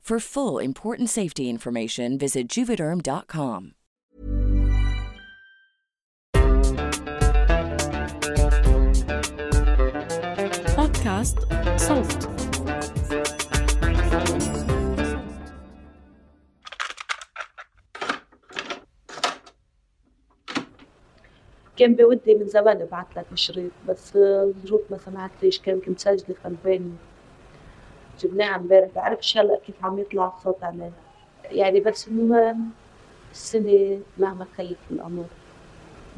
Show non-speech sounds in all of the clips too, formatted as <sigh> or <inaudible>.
For full important safety information, visit juvederm.com. بودكاست صوت كان بودي من زمان ابعت لك شريط بس الظروف ما سمعت ليش كان كنت سجلة خلفاني جبناه امبارح بعرفش هلا كيف عم يطلع الصوت عليه يعني بس المهم السنة مهما خيف الأمر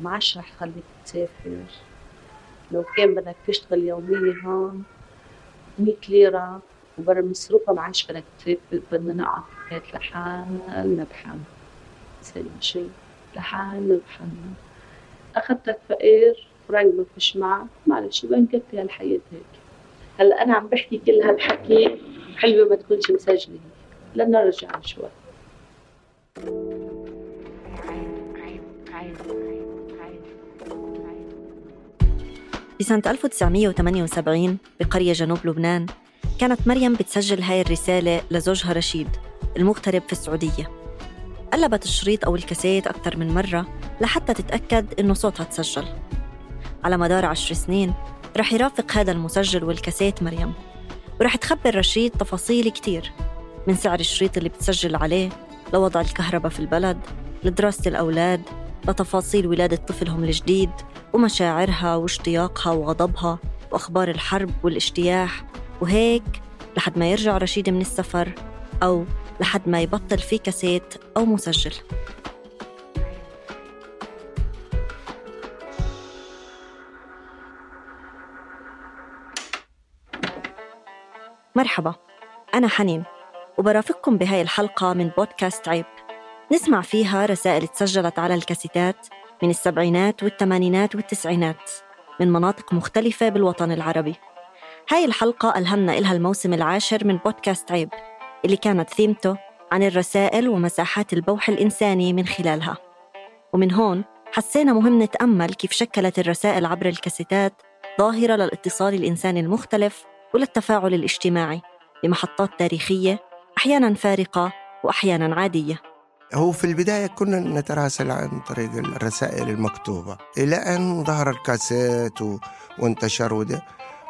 ما عادش رح خليك تسافر لو كان بدك تشتغل يومية هون مية ليرة وبرا مصروفها ما عادش بدك تسافر بدنا نقعد بيت لحالنا بحالنا. سلم شي لحالنا بحالنا. أخذتك فقير فرنك ما فيش معك معلش بنكفي هالحياة هيك؟ هلا أنا عم بحكي كل هالحكي حلوة ما تكونش مسجلة لنرجع شوي. بسنة 1978 بقرية جنوب لبنان كانت مريم بتسجل هاي الرسالة لزوجها رشيد المغترب في السعودية. قلبت الشريط أو الكاسيت أكثر من مرة لحتى تتأكد إنه صوتها تسجل. على مدار عشر سنين رح يرافق هذا المسجل والكاسيت مريم. ورح تخبر رشيد تفاصيل كتير من سعر الشريط اللي بتسجل عليه لوضع الكهرباء في البلد لدراسة الأولاد لتفاصيل ولادة طفلهم الجديد ومشاعرها واشتياقها وغضبها وأخبار الحرب والاجتياح. وهيك لحد ما يرجع رشيد من السفر أو لحد ما يبطل في كاسيت أو مسجل. مرحبا أنا حنين وبرافقكم بهاي الحلقة من بودكاست عيب. نسمع فيها رسائل تسجلت على الكاسيتات من السبعينات والثمانينات والتسعينات من مناطق مختلفة بالوطن العربي. هاي الحلقة ألهمنا إلها الموسم العاشر من بودكاست عيب اللي كانت ثيمته عن الرسائل ومساحات البوح الإنساني من خلالها. ومن هون حسينا مهم نتأمل كيف شكلت الرسائل عبر الكاسيتات ظاهرة للاتصال الإنساني المختلف وللتفاعل الاجتماعي بمحطات تاريخية أحيانا فارقة وأحيانا عادية. هو في البداية كنا نتراسل عن طريق الرسائل المكتوبة. إلى أن ظهر الكاسيت و... وانتشر وده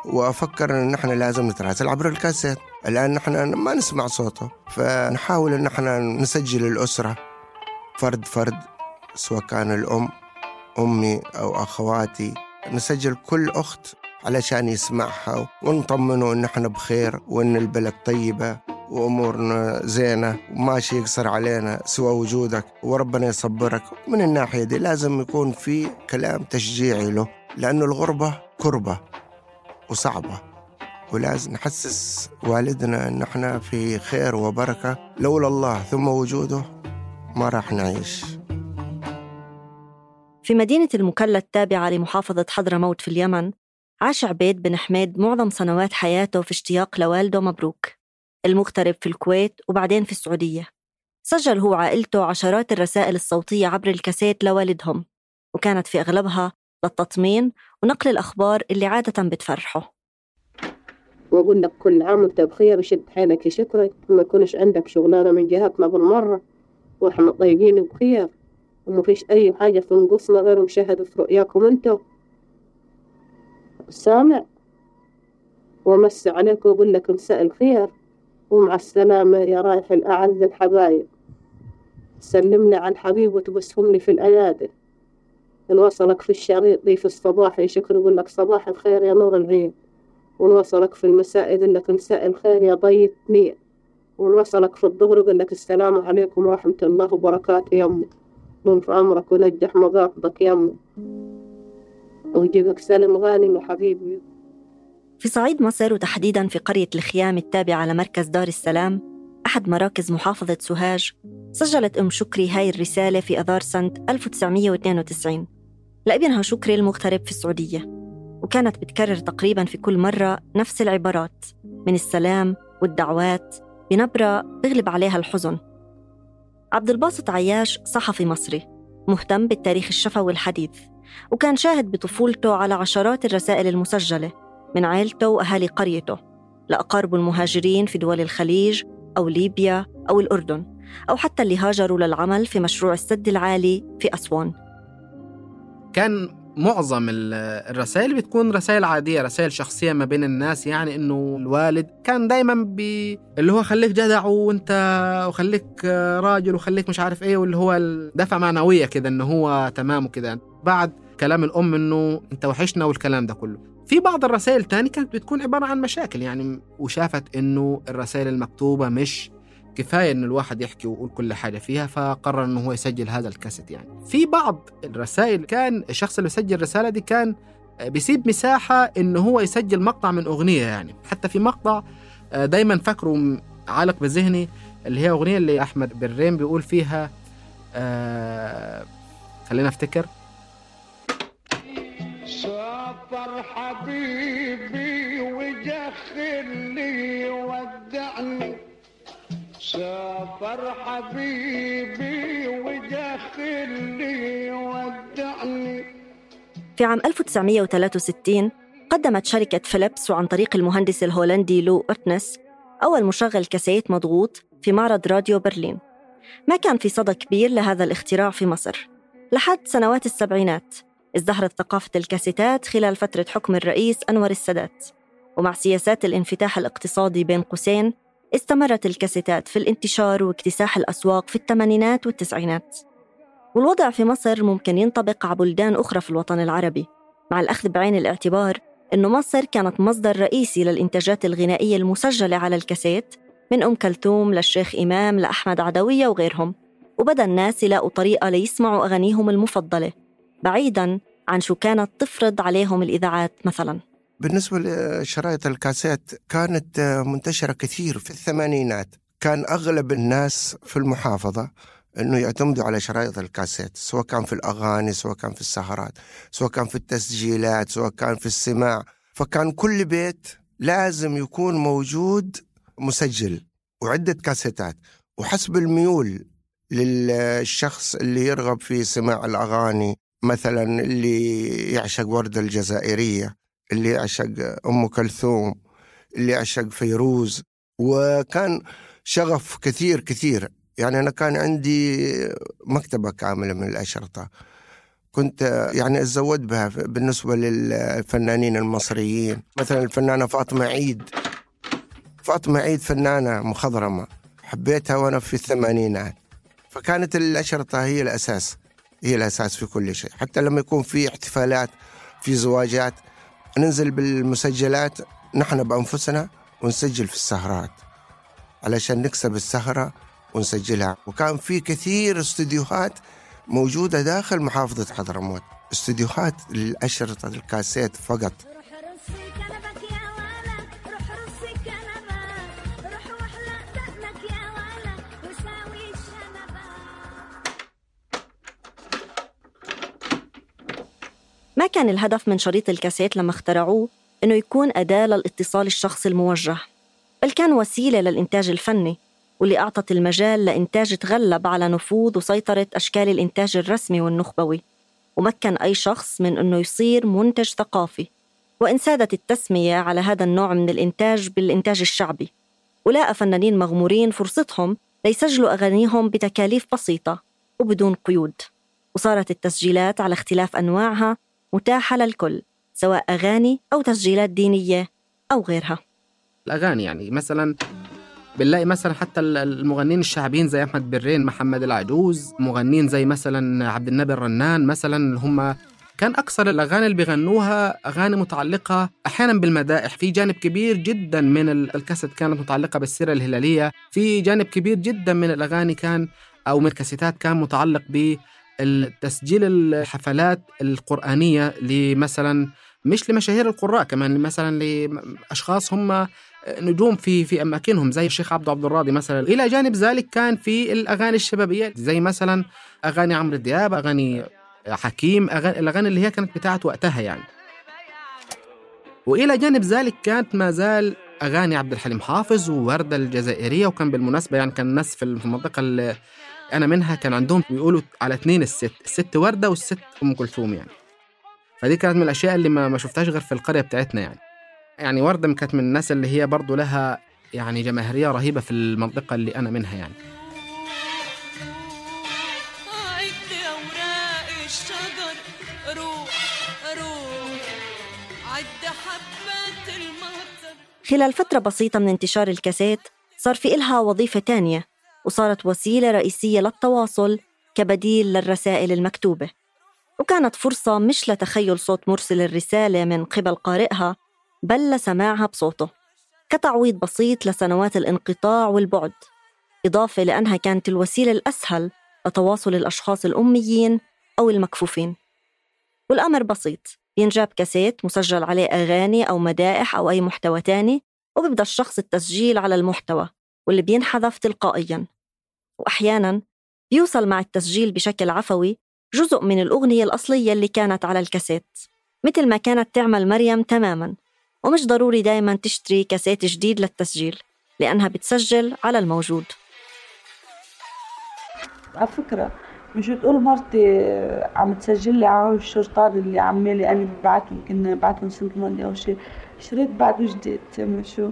وأفكر أن نحن لازم نتراسل عبر الكاسيت. الآن نحن ما نسمع صوته فنحاول أن نحن نسجل الأسرة. فرد فرد سواء كان الأم أمي أو أخواتي نسجل كل أخت علشان يسمعها ونطمنه إن إحنا بخير وإن البلد طيبة وأمورنا زينة وما شيء يقصر علينا سوى وجودك وربنا يصبرك. من الناحية دي لازم يكون في كلام تشجيعي له لأنه الغربة كربة وصعبة. ولازم نحسس والدنا إن إحنا في خير وبركة. لولا الله ثم وجوده ما راح نعيش. في مدينة المكلا التابعة لمحافظة حضرموت في اليمن عاش عبيد بن حميد معظم سنوات حياته في اشتياق لوالده مبروك المغترب في الكويت وبعدين في السعودية. سجل هو وعائلته عشرات الرسائل الصوتية عبر الكاسيت لوالدهم وكانت في أغلبها للتطمين ونقل الأخبار اللي عادة بتفرحه. وأقول لك كل عام وأنت بخير وشد حيلك يشكرك ما يكونش عندك شغلانة من جهتنا بالمرة. وإحنا طيبين بخير وما فيش أي حاجة في نقصنا غير مشاهدة رؤياكم أنتم سامع. ومسي عليك وأقول لك مساء الخير ومع السلامة يا رايح الأعز الحبايب. سلمني على الحبيب وتبسهم لي في الأيادي. إن وصلك في الشريط في الصباح يشكر يقول لك صباح الخير يا نور العين. ونوصلك في المساء يقول لك مساء الخير يا ضيف نير. ونوصلك في الظهر يقول لك السلام عليكم ورحمة الله وبركاته يمه طول في عمرك ونجح مقاصدك يمه ويجيبك سلم غانم يا حبيبي. في صعيد مصر وتحديدا في قرية الخيام التابعة لمركز دار السلام أحد مراكز محافظة سوهاج سجلت أم شكري هاي الرسالة في أذار سنة 1992 لابنها شكري المغترب في السعودية وكانت بتكرر تقريبا في كل مرة نفس العبارات من السلام والدعوات بنبرة بغلب عليها الحزن. عبد الباسط عياش صحفي مصري مهتم بالتاريخ الشفوي الحديث. وكان شاهد بطفولته على عشرات الرسائل المسجلة من عائلته وأهالي قريته لأقاربه المهاجرين في دول الخليج أو ليبيا أو الأردن أو حتى اللي هاجروا للعمل في مشروع السد العالي في أسوان. كان معظم الرسائل بتكون رسائل عادية رسائل شخصية ما بين الناس يعني إنه الوالد كان دايما بي اللي هو خليك جدع وأنت وخليك راجل وخليك مش عارف إيه واللي هو الدفع معنوية كده إنه هو تمام وكده. بعد كلام الأم إنه أنت وحشنا والكلام ده كله. في بعض الرسائل الثانية كانت بتكون عبارة عن مشاكل يعني وشافت إنه الرسائل المكتوبة مش كفاية إن الواحد يحكي ويقول كل حاجة فيها فقرر إنه هو يسجل هذا الكاسيت يعني. في بعض الرسائل كان الشخص اللي سجل الرسالة دي كان بيسيب مساحة إنه هو يسجل مقطع من أغنية يعني. حتى في مقطع دايما فاكره عالق بذهني اللي هي أغنية اللي أحمد برين بيقول فيها آه خلينا أفتكر. سافر حبيبي وجخلي ودعني. سافر حبيبي وجخلي ودعني. في عام 1963 قدمت شركة فيليبس وعن طريق المهندس الهولندي لو أوتنس أول مشغل كاسيت مضغوط في معرض راديو برلين. ما كان في صدى كبير لهذا الاختراع في مصر. لحد سنوات السبعينات. ازدهرت ثقافة الكاسيتات خلال فترة حكم الرئيس أنور السادات. ومع سياسات الانفتاح الاقتصادي بين قوسين استمرت الكاسيتات في الانتشار واكتساح الأسواق في الثمانينات والتسعينات. والوضع في مصر ممكن ينطبق على بلدان أخرى في الوطن العربي مع الأخذ بعين الاعتبار أنه مصر كانت مصدر رئيسي للإنتاجات الغنائية المسجلة على الكاسيت من أم كلثوم للشيخ إمام لأحمد عدوية وغيرهم. وبدأ الناس يلاقوا طريقة ليسمعوا أغانيهم المفضلة. بعيداً عن شو كانت تفرض عليهم الإذاعات مثلاً. بالنسبة لشرايط الكاسيت كانت منتشرة كثير في الثمانينات. كان أغلب الناس في المحافظة إنه يعتمدوا على شرايط الكاسيت سواء كان في الأغاني سواء كان في السهرات سواء كان في التسجيلات سواء كان في السماع. فكان كل بيت لازم يكون موجود مسجل وعدة كاسيتات. وحسب الميول للشخص اللي يرغب في سماع الأغاني مثلا اللي يعشق وردة الجزائرية اللي يعشق أم كلثوم اللي يعشق فيروز وكان شغف كثير كثير. يعني أنا كان عندي مكتبة كاملة من الأشرطة. كنت يعني أتزود بها بالنسبة للفنانين المصريين. مثلا الفنانة فاطمة عيد. فاطمة عيد فنانة مخضرمة. حبيتها وأنا في الثمانينات. فكانت الأشرطة هي الأساس. هي الأساس في كل شيء. حتى لما يكون في احتفالات في زواجات ننزل بالمسجلات نحن بأنفسنا ونسجل في السهرات. علشان نكسب السهرة ونسجلها. وكان في كثير استديوهات موجودة داخل محافظة حضرموت. استديوهات للأشرطة الكاسيت فقط. كان الهدف من شريط الكاسيت لما اخترعوه إنه يكون أداة للاتصال الشخصي الموجه بل كان وسيلة للإنتاج الفني واللي أعطت المجال لإنتاج تغلب على نفوذ وسيطرة أشكال الإنتاج الرسمي والنخبوي ومكن أي شخص من أنه يصير منتج ثقافي وإن سادت التسمية على هذا النوع من الإنتاج بالإنتاج الشعبي. ولقى فنانين مغمورين فرصتهم ليسجلوا أغانيهم بتكاليف بسيطة وبدون قيود وصارت التسجيلات على اختلاف أنواعها متاحة للكل سواء أغاني أو تسجيلات دينية أو غيرها. الأغاني يعني مثلا بنلاقي مثلا حتى المغنيين الشعبيين زي أحمد برين محمد العجوز مغنيين زي مثلا عبد النبي الرنان مثلا هم كان أكثر الأغاني اللي بيغنوها أغاني متعلقة أحيانا بالمدائح. في جانب كبير جدا من الكاسيت كانت متعلقة بالسيرة الهلالية. في جانب كبير جدا من الأغاني كان أو من الكاسيتات كان متعلق بالتسجيل الحفلات القرآنية لمثلا مش لمشاهير القراء كمان مثلا لأشخاص هم نجوم في في أماكنهم زي الشيخ عبد عبد الراضي مثلا. إلى جانب ذلك كان في الأغاني الشبابية زي مثلا أغاني عمرو دياب أغاني حكيم أغاني الأغاني اللي هي كانت بتاعت وقتها يعني. وإلى جانب ذلك كانت ما زال أغاني عبد الحليم حافظ ووردة الجزائرية وكان بالمناسبة يعني كان الناس في المنطقة أنا منها كان عندهم بيقولوا على اثنين الست الست وردة والست أم كلثوم يعني. فدي كانت من الأشياء اللي ما شفتهاش غير في القرية بتاعتنا يعني. يعني وردة كانت من الناس اللي هي برضو لها يعني جماهيرية رهيبة في المنطقة اللي أنا منها يعني. خلال فترة بسيطة من انتشار الكاسيت صار في إلها وظيفة تانية وصارت وسيلة رئيسية للتواصل كبديل للرسائل المكتوبة. وكانت فرصة مش لتخيل صوت مرسل الرسالة من قبل قارئها بل لسماعها بصوته كتعويض بسيط لسنوات الانقطاع والبعد إضافة لأنها كانت الوسيلة الأسهل لتواصل الأشخاص الأميين أو المكفوفين. والأمر بسيط ينجاب كاسيت مسجل عليه أغاني أو مدائح أو أي محتوى تاني وبيبدأ الشخص التسجيل على المحتوى واللي بينحذف تلقائياً. وأحياناً بيوصل مع التسجيل بشكل عفوي جزء من الأغنية الأصلية اللي كانت على الكاسيت مثل ما كانت تعمل مريم تماماً. ومش ضروري دايما تشتري كاسيت جديد للتسجيل لأنها بتسجل على الموجود. على فكرة مش تقول مرتي عم تسجل لي على الشرطان اللي عمالي أنا ببعت يمكن بعت من سنة الماضية أو شيء شريت بعده جديد شو؟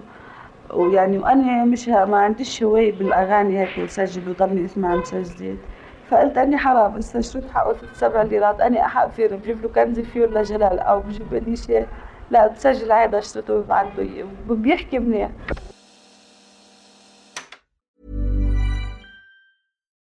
ويعني وأنا مش ما عنديش هواية بالأغاني هيك وسجل وضلني أسمع مسجلات فقلت أني حرام شريط حقه سبع ليرات. أني أحق فيه بجيب له كنز فيه ولا جلال أو بجيب لي شيء. لا بتسجل عادي أشتريته وبعته بيحكي منيح.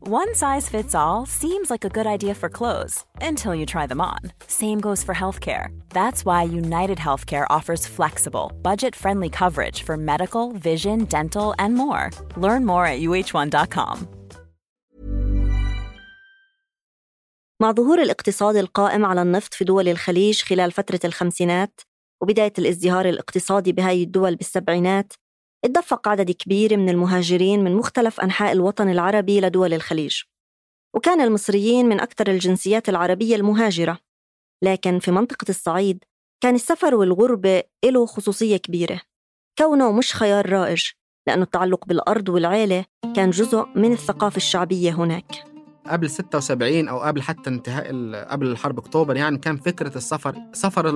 One size fits all seems like a good idea for clothes until you try them on. Same goes for healthcare. That's why United Healthcare offers flexible, budget-friendly coverage for medical, vision, dental, and more. Learn more at uh1.com. مع ظهور الاقتصاد القائم على النفط في دول الخليج خلال فترة الخمسينات وبداية الازدهار الاقتصادي بهاي الدول بالسبعينات اتدفق عدد كبير من المهاجرين من مختلف أنحاء الوطن العربي لدول الخليج وكان المصريين من أكثر الجنسيات العربية المهاجرة. لكن في منطقة الصعيد كان السفر والغربة له خصوصية كبيرة. كونه مش خيار رائج لأنه التعلق بالأرض والعيلة كان جزء من الثقافة الشعبية هناك. قبل 76 أو قبل حتى انتهاء قبل الحرب أكتوبر يعني كان فكرة السفر سفر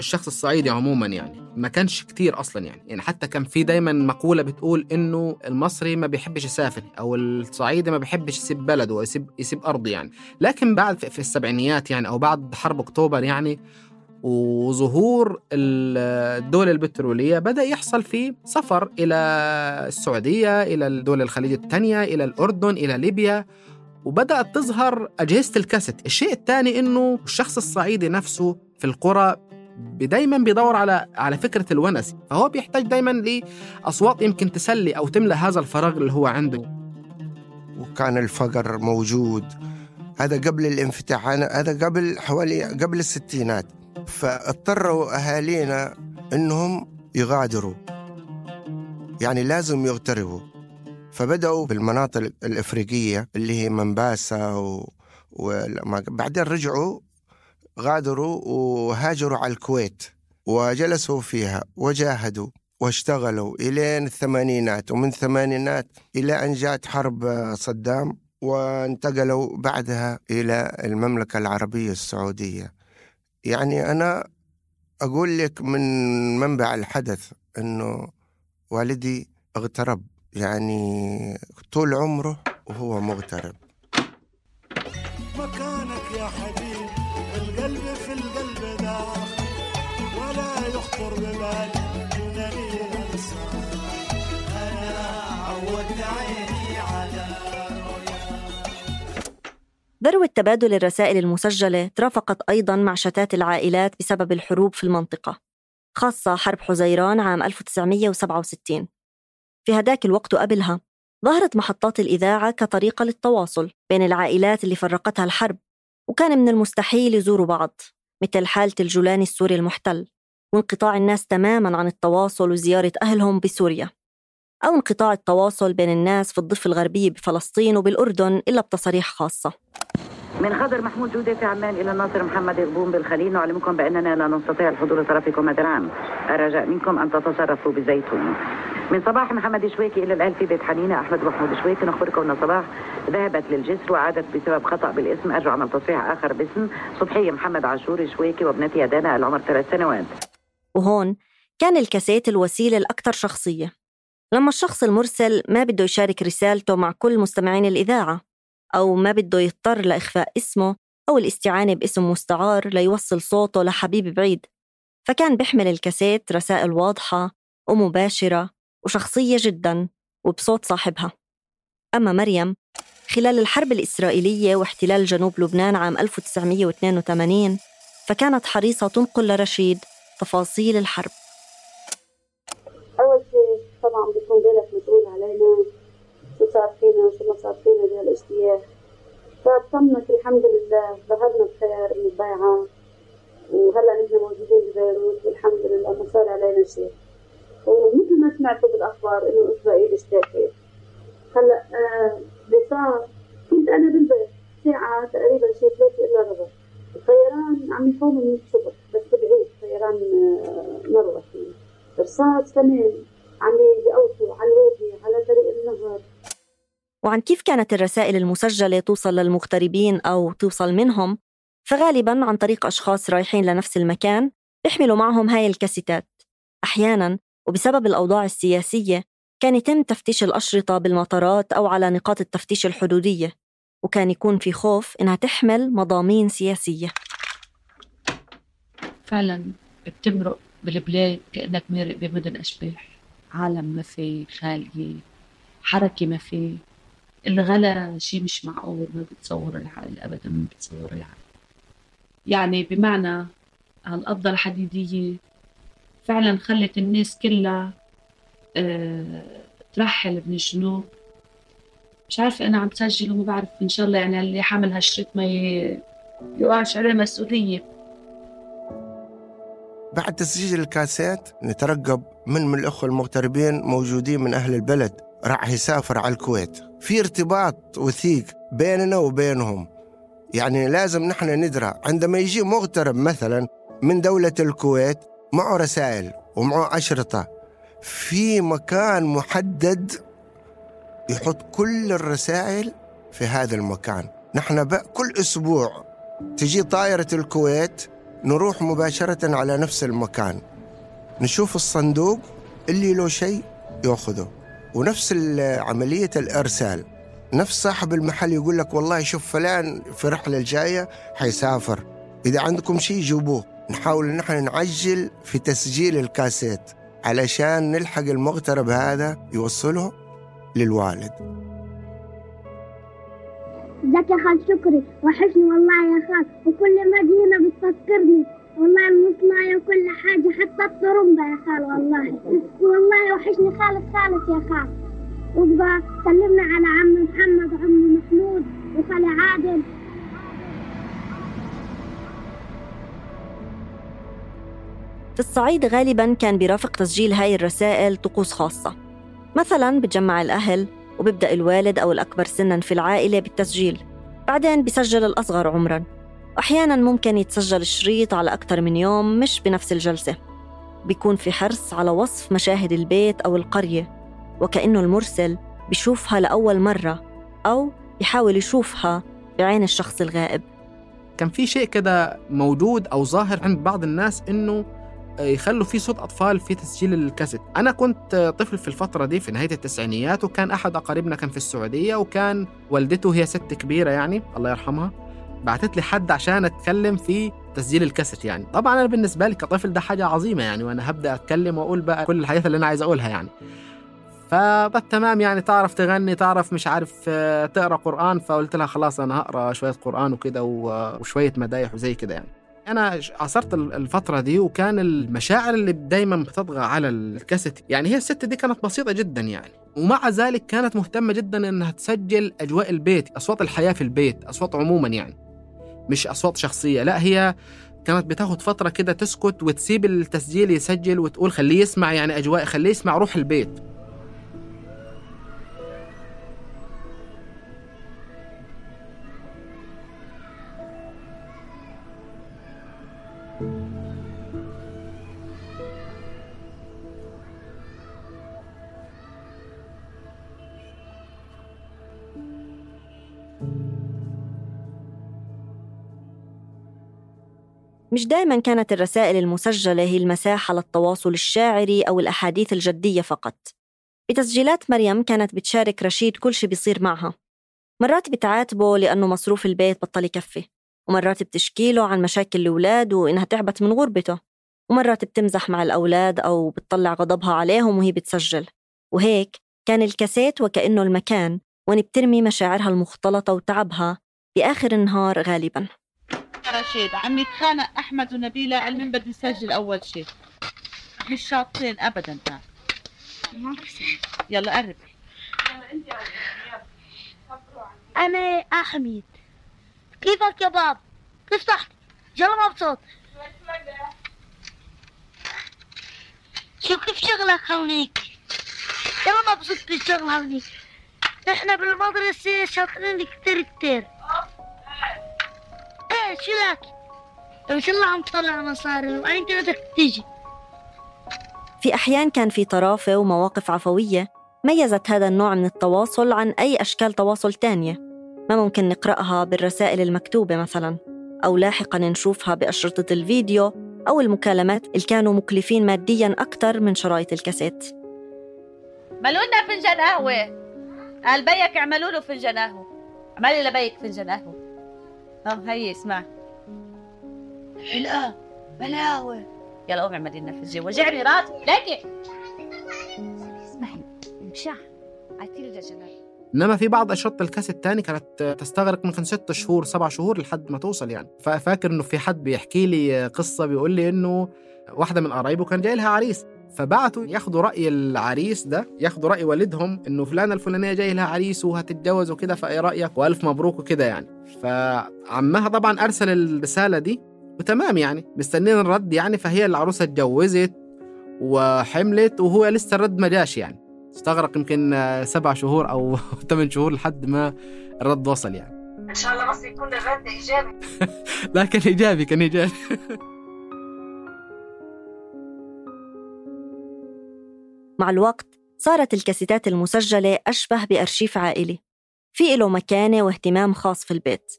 الشخص الصعيدي عموما يعني. ما كانش كتير أصلا يعني. يعني حتى كان في دايما مقولة بتقول إنه المصري ما بيحبش يسافر أو الصعيدي ما بيحبش يسيب بلده ويسيب يسيب أرضه يعني. لكن بعد في السبعينيات يعني أو بعد حرب أكتوبر يعني وظهور الدول البترولية بدأ يحصل في سفر إلى السعودية إلى الدول الخليج الثانية إلى الأردن إلى ليبيا. وبدأت تظهر أجهزة الكاسيت. الشيء الثاني إنه الشخص الصعيدي نفسه في القرى دايما بيدور على على فكرة الونس فهو بيحتاج دايما لأصوات يمكن تسلي أو تملأ هذا الفراغ اللي هو عنده. وكان الفقر موجود. هذا قبل الانفتاح هذا قبل حوالي قبل الستينات. فاضطروا أهالينا إنهم يغادروا. يعني لازم يغتربوا. فبدأوا بالمناطق الإفريقية اللي هي منباسة و... وبعدين رجعوا غادروا وهاجروا على الكويت وجلسوا فيها وجاهدوا واشتغلوا إلين الثمانينات ومن الثمانينات إلى أن جاءت حرب صدام وانتقلوا بعدها إلى المملكة العربية السعودية. يعني أنا أقول لك من منبع الحدث أنه والدي اغترب يعني طول عمره وهو مغترب. مكانك يا حبيب القلب في القلب دار ولا يخطر ببالي ذروة تبادل الرسائل المسجلة ترافقت أيضا مع شتات العائلات بسبب الحروب في المنطقة خاصة حرب حزيران عام 1967 في هداك الوقت وقبلها ظهرت محطات الإذاعة كطريقة للتواصل بين العائلات اللي فرقتها الحرب وكان من المستحيل يزوروا بعض مثل حالة الجولاني السوري المحتل وانقطاع الناس تماما عن التواصل وزيارة أهلهم بسوريا أو انقطاع التواصل بين الناس في الضفة الغربية بفلسطين وبالأردن إلا بتصاريح خاصة. من خضر محمود جودة في عمان إلى الناصر محمد غبون بالخليل. نعلمكم بأننا لا نستطيع الحضور لطرفكم هذا العام الرجاء منكم أن تتصرفوا بزيتون. من صباح محمد شويكي إلى الأهل في بيت حنينة. أحمد محمود شويكي نخبركم أن صباح ذهبت للجسر وعادت بسبب خطأ بالاسم. أرجو عمل تصحيح آخر باسم. صبحية محمد عاشور شويكي وابنتها دانا العمر ثلاث سنوات. وهون كان الكاسيت الوسيلة الأكثر شخصية. لما الشخص المرسل ما بده يشارك رسالته مع كل مستمعين الإذاعة. أو ما بده يضطر لإخفاء اسمه أو الاستعانة باسم مستعار ليوصل صوته لحبيب بعيد. فكان بيحمل الكاسيت رسائل واضحة ومباشرة وشخصية جدا وبصوت صاحبها. أما مريم خلال الحرب الإسرائيلية واحتلال جنوب لبنان عام 1982 فكانت حريصة تنقل لرشيد تفاصيل الحرب. أول شيء طبعا بيكون بالك مسؤول علينا شو صار صار فينا بهالاجتياح فطمنت الحمد لله ظهرنا بخير من الضيعة. وهلا نحن موجودين ببيروت والحمد لله ما صار علينا شيء. ومثل ما سمعتوا بالأخبار إنه إسرائيل اشتاكت هلا آه بصار. كنت أنا بالبيت ساعة تقريبا شيء ثلاثة إلا ربع. الطيران عم يقوم من الصبح بس بعيد طيران آه مروح. رصاص كمان عم يقوتوا على الوادي على طريق النهر. وعن كيف كانت الرسائل المسجلة توصل للمغتربين أو توصل منهم فغالبا عن طريق أشخاص رايحين لنفس المكان بيحملوا معهم هاي الكاسيتات. أحيانا وبسبب الأوضاع السياسية كان يتم تفتيش الأشرطة بالمطارات أو على نقاط التفتيش الحدودية وكان يكون في خوف إنها تحمل مضامين سياسية. فعلا بتمرق بالبلاد كأنك مارق بمدن أشباح. عالم ما في خالية حركة ما في. الغلا شيء مش معقول ما بتصور العقل أبدا ما بتصور العقل يعني بمعنى هالقبضة الحديدية فعلا خلت الناس كلها آه ترحل من الجنوب مش عارفة أنا عم بسجل وما بعرف إن شاء الله يعني اللي حامل هالشريط ما يوقعش عليه مسؤولية. بعد تسجيل الكاسيت نترقب من من الأخوة المغتربين موجودين من أهل البلد. راح يسافر على الكويت. في ارتباط وثيق بيننا وبينهم. يعني لازم نحن ندرى عندما يجي مغترب مثلا من دولة الكويت معه رسائل ومعه أشرطة في مكان محدد يحط كل الرسائل في هذا المكان. نحن كل أسبوع تجي طائرة الكويت نروح مباشرة على نفس المكان. نشوف الصندوق اللي له شيء يأخذه. ونفس عملية الإرسال. نفس صاحب المحل يقول لك والله شوف فلان في الرحلة الجاية حيسافر. إذا عندكم شيء جيبوه. نحاول ان إحنا نعجل في تسجيل الكاسيت علشان نلحق المغترب هذا يوصله للوالد. ازيك يا خال شكري. وحشني والله يا خال وكل ما أجي هنا بتفكرني. والله المصناية وكل حاجة حتى الطرمبة يا خال والله. والله وحشني خالص خالص يا خال. وابقى سلمنا على عم محمد وعم محمود وخالي عادل. في الصعيد غالبا كان بيرافق تسجيل هاي الرسائل طقوس خاصة. مثلا بتجمع الأهل وبيبدأ الوالد أو الأكبر سنا في العائلة بالتسجيل بعدين بيسجل الأصغر عمرا. وأحيانا ممكن يتسجل الشريط على أكثر من يوم مش بنفس الجلسة. بيكون في حرص على وصف مشاهد البيت أو القرية وكأنه المرسل بيشوفها لأول مرة أو يحاول يشوفها بعين الشخص الغائب. كان في شيء كده موجود أو ظاهر عند بعض الناس إنه يخلوا في صوت أطفال في تسجيل الكاسيت. أنا كنت طفل في الفترة دي في نهاية التسعينيات وكان أحد أقاربنا كان في السعودية وكان والدته هي ست كبيرة يعني الله يرحمها. بعتت لي حد عشان أتكلم في تسجيل الكاسيت يعني. طبعا أنا بالنسبة لي كطفل ده حاجة عظيمة يعني وأنا هبدأ أتكلم وأقول بقى كل الحاجات اللي أنا عايز أقولها يعني. تمام يعني تعرف تغني تعرف مش عارف آه، تقرأ قرآن. فقلت لها خلاص أنا هقرأ شوية قرآن وكده وشوية مدايح وزي كده يعني. أنا عاصرت ال- الفترة دي وكان المشاعر اللي دايما بتطغى على الكاسيت يعني هي الست دي كانت بسيطة جدا يعني. ومع ذلك كانت مهتمة جدا إنها تسجل أجواء البيت أصوات الحياة في البيت أصوات عموما يعني. مش أصوات شخصية لا هي كانت بتاخد فترة كده تسكت وتسيب التسجيل يسجل وتقول خليه يسمع يعني أجواء خليه يسمع روح البيت. مش دائما كانت الرسائل المسجلة هي المساحة للتواصل الشاعري أو الأحاديث الجدية فقط. بتسجيلات مريم كانت بتشارك رشيد كل شي بيصير معها. مرات بتعاتبه لأنه مصروف البيت بطل يكفي. ومرات بتشكيله عن مشاكل الأولاد وإنها تعبت من غربته. ومرات بتمزح مع الأولاد أو بتطلع غضبها عليهم وهي بتسجل. وهيك كان الكاسيت وكأنه المكان وين بترمي مشاعرها المختلطة وتعبها بآخر النهار غالباً. رشيد عم يتخانق أحمد ونبيله على مين يسجل أول شيء مش شاطرين ابدا ها. يلا قرب أنا أحمد كيفك يا باب؟ كيف صحتك؟ يلا مبسوط شو كيف شغلك هونيك؟ يلا مبسوط بالشغل هونيك إحنا بالمدرسة شاطرين كتير كتير إيه شو لك؟ ان شاء الله عم تطلع مصاري وانت بدك تيجي في أحيان كان في طرافة ومواقف عفوية ميزت هذا النوع من التواصل عن أي أشكال تواصل تانية ما ممكن نقرأها بالرسائل المكتوبة مثلا أو لاحقا نشوفها بأشرطة الفيديو أو المكالمات اللي كانوا مكلفين ماديا أكثر من شرايط الكاسيت. عملوا لنا فنجان قهوة. قال بيك اعملوا له فنجان قهوة. اعملي لبيك فنجان قهوة. آه هي اسمع. لا بلا قهوه يلا قومي اعملي لنا فنجان وجعني راسي ليكي اسمعي مشاح فنجان قهوة. إنما في بعض اشرطه الكاسيت الثاني كانت تستغرق ممكن ست شهور سبع شهور لحد ما توصل يعني. ففاكر إنه في حد بيحكي لي قصة بيقول لي إنه واحدة من قرايبه كان جاي لها عريس. فبعتوا ياخدوا رأي العريس ده ياخدوا رأي والدهم إنه فلانة الفلانية جاي لها عريس وهتتجوز وكده فإيه رأيك؟ وألف مبروك وكده يعني. فعمها طبعا أرسل الرسالة دي وتمام يعني مستنين الرد يعني فهي العروسة اتجوزت وحملت وهو لسه الرد ما جاش يعني. استغرق يمكن سبع شهور أو <laughs> ثمان شهور لحد ما الرد وصل يعني. إن شاء الله بس يكون الرد إيجابي. <laughs> لكن إيجابي كان إيجابي. <laughs> مع الوقت صارت الكاسيتات المسجلة أشبه بأرشيف عائلي. في له مكانة واهتمام خاص في البيت.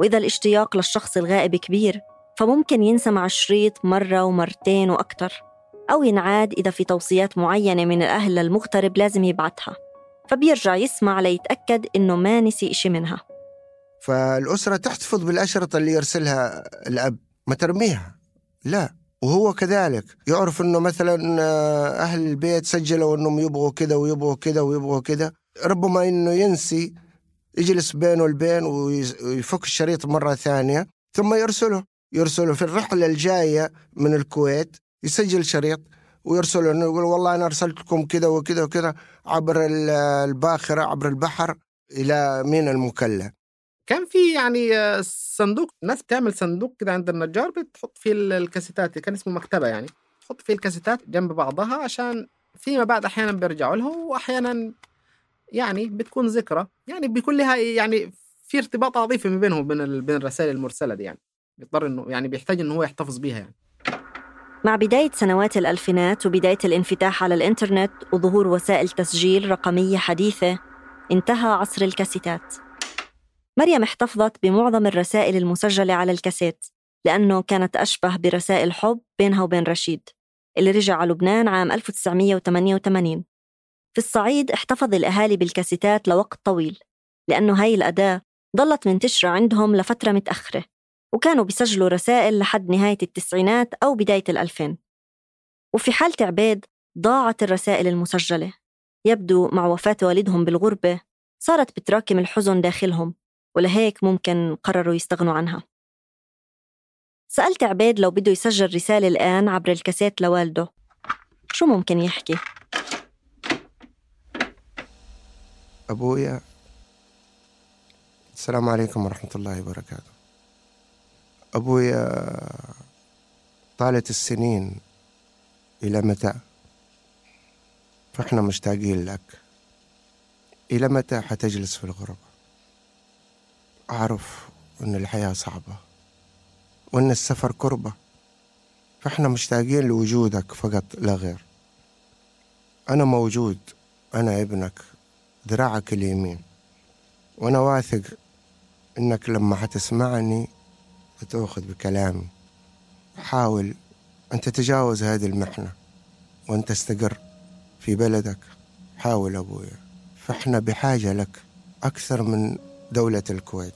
وإذا الاشتياق للشخص الغائب كبير فممكن ينسمع الشريط مرة ومرتين وأكتر أو ينعاد إذا في توصيات معينة من الأهل للمغترب لازم يبعتها. فبيرجع يسمع ليتأكد إنه ما نسي إشي منها. فالأسرة تحتفظ بالأشرطة اللي يرسلها الأب ما ترميها. لا. وهو كذلك يعرف إنه مثلا آه، أهل البيت سجلوا إنهم يبغوا كذا ويبغوا كذا ويبغوا كذا. ربما إنه ينسي يجلس بينه والبين ويز- ويفك الشريط مرة ثانية ثم يرسله. يرسله في الرحلة الجاية من الكويت يسجل شريط ويرسله إنه يقول والله أنا ارسلت لكم كذا وكذا وكذا عبر ال- الباخرة عبر البحر إلى مينا المكلا. كان في يعني آه، صندوق ناس بتعمل صندوق كده عند النجار بتحط فيه ال- الكاسيتات كان اسمه مكتبة يعني. تحط فيه الكاسيتات جنب بعضها عشان فيما بعد أحيانا بيرجعوا له وأحيانا يعني بتكون ذكرى. يعني بيكون لها يعني في ارتباط عاطفي ما بينهم وبين بين الرسائل المرسلة دي يعني. بيضطر إنه يعني بيحتاج إنه هو يحتفظ بيها يعني. مع بداية سنوات الألفينات وبداية الانفتاح على الإنترنت وظهور وسائل تسجيل رقمية حديثة انتهى عصر الكاسيتات. مريم احتفظت بمعظم الرسائل المسجلة على الكاسيت لأنه كانت أشبه برسائل حب بينها وبين رشيد اللي رجع على لبنان عام 1988 في الصعيد احتفظ الأهالي بالكاسيتات لوقت طويل لأنه هاي الأداة ضلت منتشرة عندهم لفترة متأخرة وكانوا بيسجلوا رسائل لحد نهاية التسعينات أو بداية الألفين. وفي حالة عبيد ضاعت الرسائل المسجلة. يبدو مع وفاة والدهم بالغربة صارت بتراكم الحزن داخلهم. ولهيك ممكن قرروا يستغنوا عنها. سألت عبيد لو بده يسجل رسالة الآن عبر الكاسيت لوالده. شو ممكن يحكي؟ أبويا السلام عليكم ورحمة الله وبركاته. أبويا طالت السنين إلى متى؟ فإحنا مشتاقين لك. إلى متى حتجلس في الغربة أعرف إن الحياة صعبة وإن السفر كربة فإحنا مشتاقين لوجودك فقط لا غير. أنا موجود أنا ابنك ذراعك اليمين وأنا واثق إنك لما حتسمعني بتأخذ بكلامي. حاول أن تتجاوز هذه المحنة وأن تستقر في بلدك. حاول أبويا فإحنا بحاجة لك أكثر من دولة الكويت.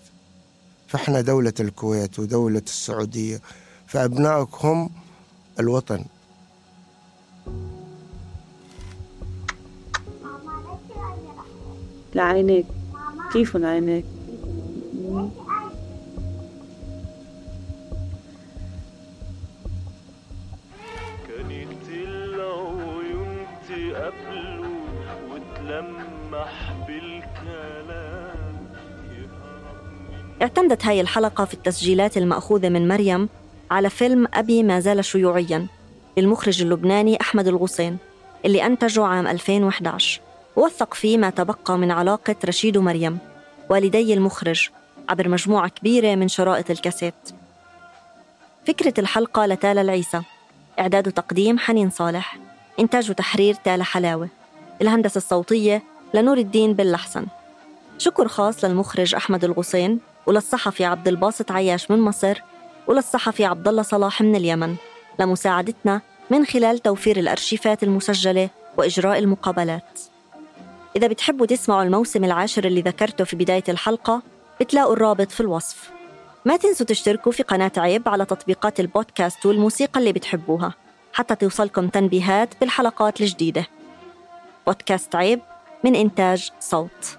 فإحنا دولة الكويت ودولة السعودية فأبنائك هم الوطن. لعينيك. كيف لعينيك اعتمدت هاي الحلقة في التسجيلات المأخوذة من مريم على فيلم أبي ما زال شيوعياً للمخرج اللبناني أحمد الغصين اللي أنتجه عام 2011 ووثق فيه ما تبقى من علاقة رشيد ومريم والدي المخرج عبر مجموعة كبيرة من شرائط الكاسيت. فكرة الحلقة لتالا العيسى. إعداد وتقديم حنين صالح. إنتاج وتحرير تالا حلاوة. الهندسة الصوتية لنور الدين باللحسن شكر خاص للمخرج أحمد الغصين. وللصحفي عبد الباسط عياش من مصر وللصحفي عبد الله صلاح من اليمن. لمساعدتنا من خلال توفير الأرشيفات المسجلة وإجراء المقابلات. إذا بتحبوا تسمعوا الموسم العاشر اللي ذكرته في بداية الحلقة بتلاقوا الرابط في الوصف. ما تنسوا تشتركوا في قناة عيب على تطبيقات البودكاست والموسيقى اللي بتحبوها حتى توصلكم تنبيهات بالحلقات الجديدة. بودكاست عيب من إنتاج صوت.